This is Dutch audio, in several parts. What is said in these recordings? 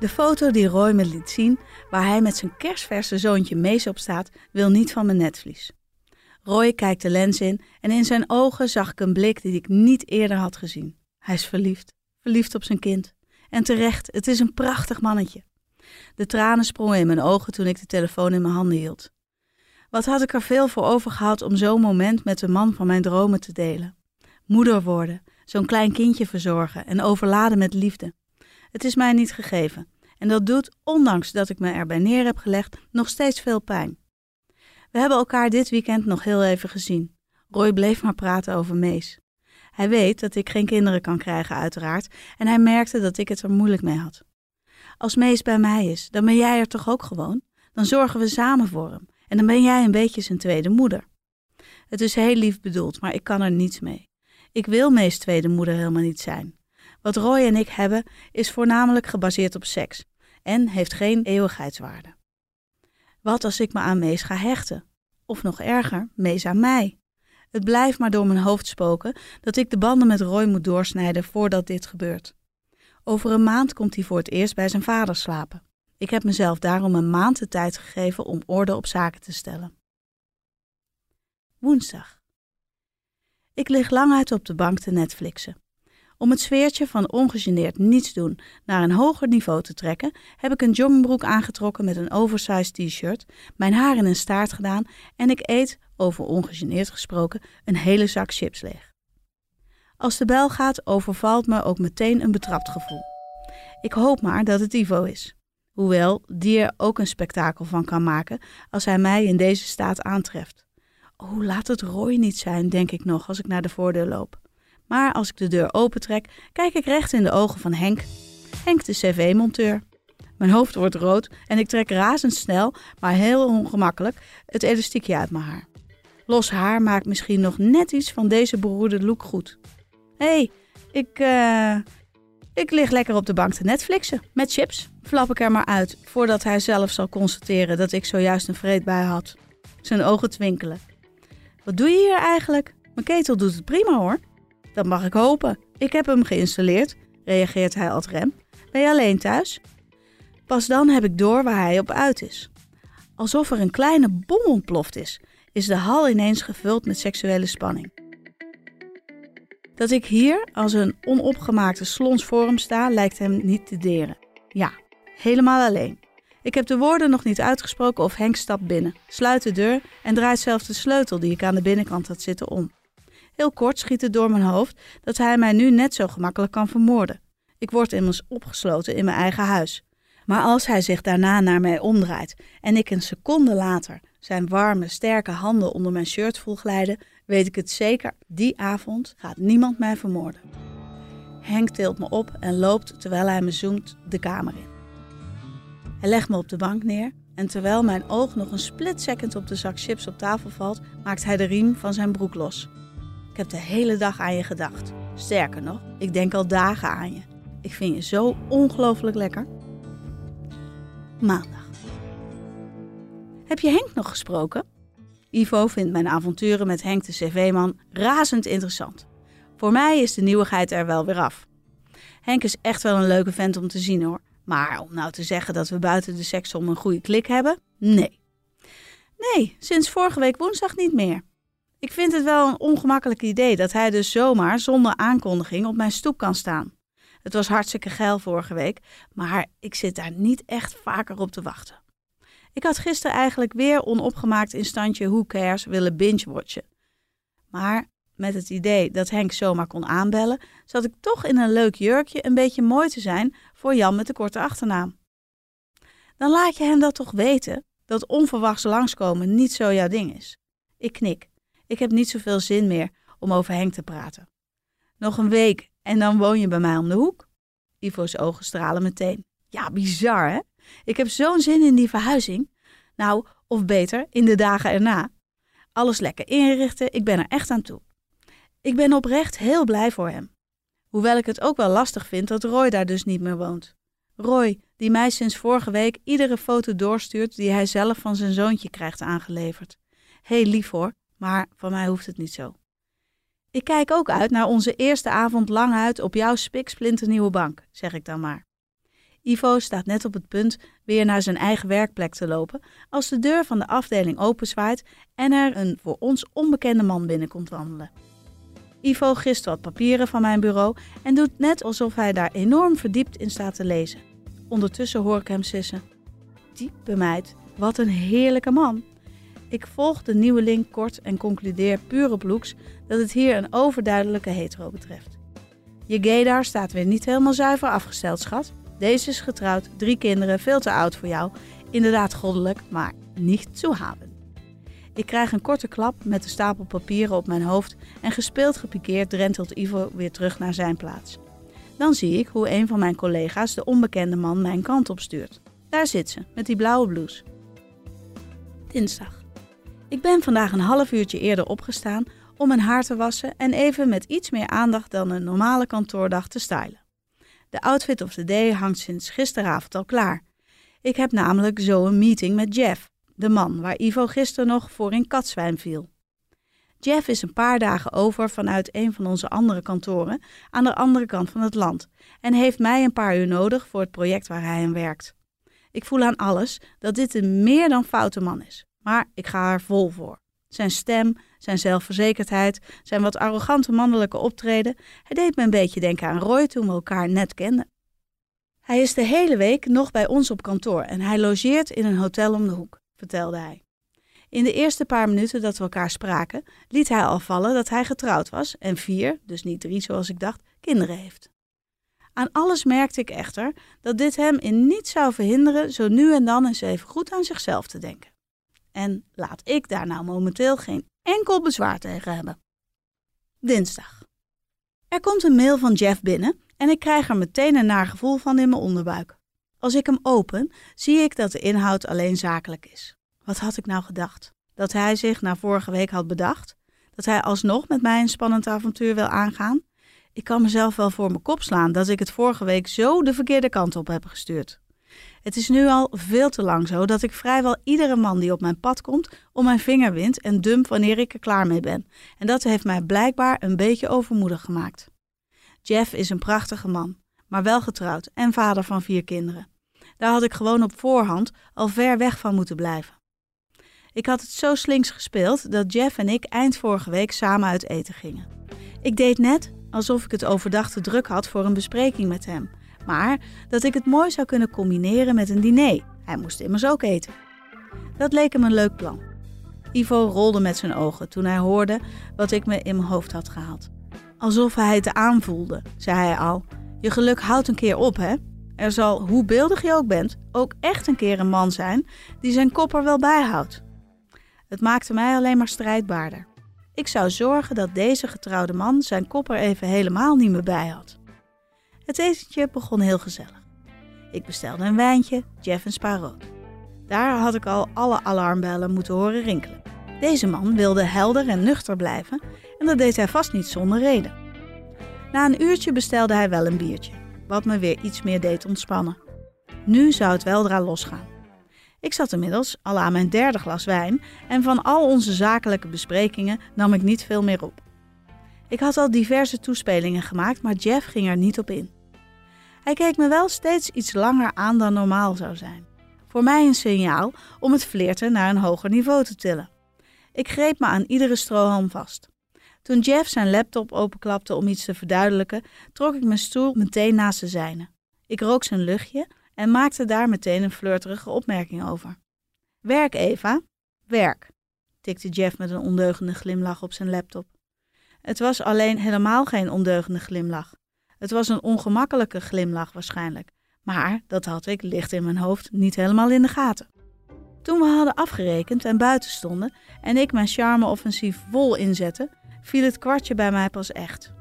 De foto die Roy me liet zien, waar hij met zijn kerstverse zoontje Mees op staat, wil niet van mijn netvlies. Roy kijkt de lens in en in zijn ogen zag ik een blik die ik niet eerder had gezien. Hij is verliefd, verliefd op zijn kind. En terecht, het is een prachtig mannetje. De tranen sprongen in mijn ogen toen ik de telefoon in mijn handen hield. Wat had ik er veel voor over gehad om zo'n moment met de man van mijn dromen te delen? Moeder worden, zo'n klein kindje verzorgen en overladen met liefde. Het is mij niet gegeven en dat doet, ondanks dat ik me erbij neer heb gelegd, nog steeds veel pijn. We hebben elkaar dit weekend nog heel even gezien. Roy bleef maar praten over Mees. Hij weet dat ik geen kinderen kan krijgen, uiteraard, en hij merkte dat ik het er moeilijk mee had. Als Mees bij mij is, dan ben jij er toch ook gewoon? Dan zorgen we samen voor hem en dan ben jij een beetje zijn tweede moeder. Het is heel lief bedoeld, maar ik kan er niets mee. Ik wil Mees tweede moeder helemaal niet zijn. Wat Roy en ik hebben is voornamelijk gebaseerd op seks en heeft geen eeuwigheidswaarde. Wat als ik me aan Mees ga hechten? Of nog erger, Mees aan mij? Het blijft maar door mijn hoofd spoken dat ik de banden met Roy moet doorsnijden voordat dit gebeurt. Over een maand komt hij voor het eerst bij zijn vader slapen. Ik heb mezelf daarom een maand de tijd gegeven om orde op zaken te stellen. Woensdag. Ik lig lang uit op de bank te Netflixen. Om het sfeertje van ongegeneerd niets doen naar een hoger niveau te trekken, heb ik een joggingbroek aangetrokken met een oversized t-shirt, mijn haar in een staart gedaan en ik eet, over ongegeneerd gesproken, een hele zak chips leeg. Als de bel gaat, overvalt me ook meteen een betrapt gevoel. Ik hoop maar dat het Ivo is. Hoewel die er ook een spektakel van kan maken als hij mij in deze staat aantreft. Oh, laat het Roy niet zijn, denk ik nog als ik naar de voordeur loop. Maar als ik de deur opentrek, kijk ik recht in de ogen van Henk. Henk de cv-monteur. Mijn hoofd wordt rood en ik trek razendsnel, maar heel ongemakkelijk, het elastiekje uit mijn haar. Los haar maakt misschien nog net iets van deze beroerde look goed. Hé, hey, ik, uh, ik lig lekker op de bank te Netflixen. Met chips. Flap ik er maar uit, voordat hij zelf zal constateren dat ik zojuist een vreed bij had. Zijn ogen twinkelen. Wat doe je hier eigenlijk? Mijn ketel doet het prima hoor. Dat mag ik hopen. Ik heb hem geïnstalleerd, reageert hij als rem. Ben je alleen thuis? Pas dan heb ik door waar hij op uit is. Alsof er een kleine bom ontploft is, is de hal ineens gevuld met seksuele spanning. Dat ik hier als een onopgemaakte slons voor hem sta, lijkt hem niet te deren. Ja, helemaal alleen. Ik heb de woorden nog niet uitgesproken of Henk stapt binnen, sluit de deur en draait zelfs de sleutel die ik aan de binnenkant had zitten om. Heel kort schiet het door mijn hoofd dat hij mij nu net zo gemakkelijk kan vermoorden. Ik word immers opgesloten in mijn eigen huis. Maar als hij zich daarna naar mij omdraait en ik een seconde later zijn warme, sterke handen onder mijn shirt voel glijden, weet ik het zeker, die avond gaat niemand mij vermoorden. Henk tilt me op en loopt terwijl hij me zoemt de kamer in. Hij legt me op de bank neer en terwijl mijn oog nog een split second op de zak chips op tafel valt, maakt hij de riem van zijn broek los. Heb de hele dag aan je gedacht. Sterker nog, ik denk al dagen aan je. Ik vind je zo ongelooflijk lekker. Maandag. Heb je Henk nog gesproken? Ivo vindt mijn avonturen met Henk de cv-man razend interessant. Voor mij is de nieuwigheid er wel weer af. Henk is echt wel een leuke vent om te zien hoor. Maar om nou te zeggen dat we buiten de seks om een goede klik hebben? Nee. Nee, sinds vorige week woensdag niet meer. Ik vind het wel een ongemakkelijk idee dat hij dus zomaar zonder aankondiging op mijn stoep kan staan. Het was hartstikke geil vorige week, maar ik zit daar niet echt vaker op te wachten. Ik had gisteren eigenlijk weer onopgemaakt in standje Who Cares willen binge-watchen. Maar met het idee dat Henk zomaar kon aanbellen, zat ik toch in een leuk jurkje een beetje mooi te zijn voor Jan met de korte achternaam. Dan laat je hem dat toch weten, dat onverwachts langskomen niet zo jouw ding is. Ik knik. Ik heb niet zoveel zin meer om over Henk te praten. Nog een week en dan woon je bij mij om de hoek. Ivo's ogen stralen meteen. Ja, bizar hè? Ik heb zo'n zin in die verhuizing. Nou, of beter, in de dagen erna. Alles lekker inrichten, ik ben er echt aan toe. Ik ben oprecht heel blij voor hem. Hoewel ik het ook wel lastig vind dat Roy daar dus niet meer woont. Roy, die mij sinds vorige week iedere foto doorstuurt die hij zelf van zijn zoontje krijgt aangeleverd. Heel lief hoor, maar van mij hoeft het niet zo. Ik kijk ook uit naar onze eerste avond lang uit op jouw spiksplinternieuwe bank, zeg ik dan maar. Ivo staat net op het punt weer naar zijn eigen werkplek te lopen als de deur van de afdeling openzwaait en er een voor ons onbekende man binnenkomt wandelen. Ivo gist wat papieren van mijn bureau en doet net alsof hij daar enorm verdiept in staat te lezen. Ondertussen hoor ik hem sissen. Diepe meid, wat een heerlijke man. Ik volg de nieuwe link kort en concludeer puur op looks dat het hier een overduidelijke hetero betreft. Je gaydar staat weer niet helemaal zuiver afgesteld, schat. Deze is getrouwd, drie kinderen, veel te oud voor jou. Inderdaad goddelijk, maar niet zo haben. Ik krijg een korte klap met de stapel papieren op mijn hoofd en gespeeld gepikeerd drentelt Ivo weer terug naar zijn plaats. Dan zie ik hoe een van mijn collega's de onbekende man mijn kant op stuurt. Daar zit ze, met die blauwe blouse. Dinsdag. Ik ben vandaag een half uurtje eerder opgestaan om mijn haar te wassen en even met iets meer aandacht dan een normale kantoordag te stylen. De outfit of the day hangt sinds gisteravond al klaar. Ik heb namelijk zo een meeting met Jeff, de man waar Ivo gisteren nog voor in katzwijn viel. Jeff is een paar dagen over vanuit een van onze andere kantoren aan de andere kant van het land en heeft mij een paar uur nodig voor het project waar hij aan werkt. Ik voel aan alles dat dit een meer dan foute man is, maar ik ga er vol voor. Zijn stem, zijn zelfverzekerdheid, zijn wat arrogante mannelijke optreden, hij deed me een beetje denken aan Roy toen we elkaar net kenden. Hij is de hele week nog bij ons op kantoor en hij logeert in een hotel om de hoek, vertelde hij. In de eerste paar minuten dat we elkaar spraken, liet hij al vallen dat hij getrouwd was en vier, dus niet drie zoals ik dacht, kinderen heeft. Aan alles merkte ik echter dat dit hem in niets zou verhinderen zo nu en dan eens even goed aan zichzelf te denken. En laat ik daar nou momenteel geen enkel bezwaar tegen hebben. Dinsdag. Er komt een mail van Jeff binnen en ik krijg er meteen een naar gevoel van in mijn onderbuik. Als ik hem open, zie ik dat de inhoud alleen zakelijk is. Wat had ik nou gedacht? Dat hij zich na vorige week had bedacht? Dat hij alsnog met mij een spannend avontuur wil aangaan? Ik kan mezelf wel voor mijn kop slaan dat ik het vorige week zo de verkeerde kant op heb gestuurd. Het is nu al veel te lang zo dat ik vrijwel iedere man die op mijn pad komt om mijn vinger wint en dump wanneer ik er klaar mee ben. En dat heeft mij blijkbaar een beetje overmoedig gemaakt. Jeff is een prachtige man, maar wel getrouwd en vader van vier kinderen. Daar had ik gewoon op voorhand al ver weg van moeten blijven. Ik had het zo slinks gespeeld dat Jeff en ik eind vorige week samen uit eten gingen. Ik deed net alsof ik het overdag te druk had voor een bespreking met hem, maar dat ik het mooi zou kunnen combineren met een diner. Hij moest immers ook eten. Dat leek hem een leuk plan. Ivo rolde met zijn ogen toen hij hoorde wat ik me in mijn hoofd had gehaald. Alsof hij het aanvoelde, zei hij al. Je geluk houdt een keer op, hè? Er zal, hoe beeldig je ook bent, ook echt een keer een man zijn die zijn kop er wel bij houdt. Het maakte mij alleen maar strijdbaarder. Ik zou zorgen dat deze getrouwde man zijn kop er even helemaal niet meer bij had. Het etentje begon heel gezellig. Ik bestelde een wijntje, Jeff een spa rood. Daar had ik al alle alarmbellen moeten horen rinkelen. Deze man wilde helder en nuchter blijven en dat deed hij vast niet zonder reden. Na een uurtje bestelde hij wel een biertje, wat me weer iets meer deed ontspannen. Nu zou het weldra losgaan. Ik zat inmiddels al aan mijn derde glas wijn en van al onze zakelijke besprekingen nam ik niet veel meer op. Ik had al diverse toespelingen gemaakt, maar Jeff ging er niet op in. Hij keek me wel steeds iets langer aan dan normaal zou zijn. Voor mij een signaal om het flirten naar een hoger niveau te tillen. Ik greep me aan iedere strohalm vast. Toen Jeff zijn laptop openklapte om iets te verduidelijken, trok ik mijn stoel meteen naast de zijne. Ik rook zijn luchtje en maakte daar meteen een flirterige opmerking over. Werk, Eva. Werk, tikte Jeff met een ondeugende glimlach op zijn laptop. Het was alleen helemaal geen ondeugende glimlach. Het was een ongemakkelijke glimlach waarschijnlijk, maar dat had ik licht in mijn hoofd niet helemaal in de gaten. Toen we hadden afgerekend en buiten stonden en ik mijn charme-offensief vol inzette, viel het kwartje bij mij pas echt.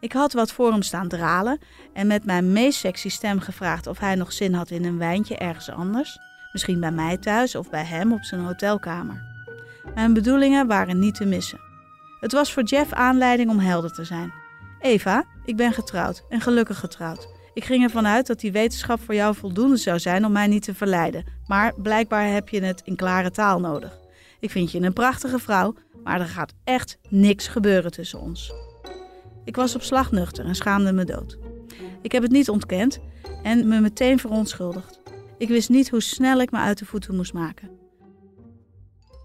Ik had wat voor hem staan dralen en met mijn meest sexy stem gevraagd of hij nog zin had in een wijntje ergens anders, misschien bij mij thuis of bij hem op zijn hotelkamer. Mijn bedoelingen waren niet te missen. Het was voor Jeff aanleiding om helder te zijn. Eva, ik ben getrouwd en gelukkig getrouwd. Ik ging ervan uit dat die wetenschap voor jou voldoende zou zijn om mij niet te verleiden, maar blijkbaar heb je het in klare taal nodig. Ik vind je een prachtige vrouw, maar er gaat echt niks gebeuren tussen ons. Ik was op slag nuchter en schaamde me dood. Ik heb het niet ontkend en me meteen verontschuldigd. Ik wist niet hoe snel ik me uit de voeten moest maken.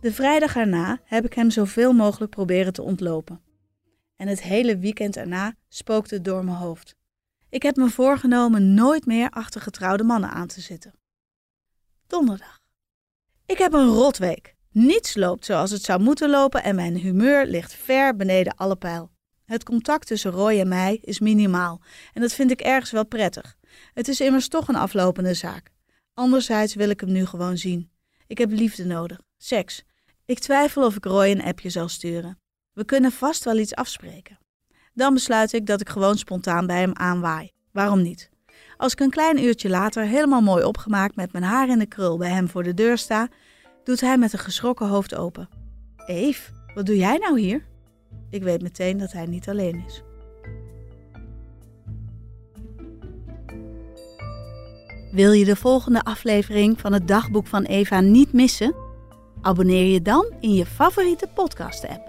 De vrijdag erna heb ik hem zoveel mogelijk proberen te ontlopen. En het hele weekend erna spookte het door mijn hoofd. Ik heb me voorgenomen nooit meer achter getrouwde mannen aan te zitten. Donderdag. Ik heb een rotweek. Niets loopt zoals het zou moeten lopen en mijn humeur ligt ver beneden alle pijl. Het contact tussen Roy en mij is minimaal en dat vind ik ergens wel prettig. Het is immers toch een aflopende zaak. Anderzijds wil ik hem nu gewoon zien. Ik heb liefde nodig, seks. Ik twijfel of ik Roy een appje zal sturen. We kunnen vast wel iets afspreken. Dan besluit ik dat ik gewoon spontaan bij hem aanwaai. Waarom niet? Als ik een klein uurtje later helemaal mooi opgemaakt met mijn haar in de krul bij hem voor de deur sta, doet hij met een geschrokken hoofd open. Eve, wat doe jij nou hier? Ik weet meteen dat hij niet alleen is. Wil je de volgende aflevering van het dagboek van Eva niet missen? Abonneer je dan in je favoriete podcast-app.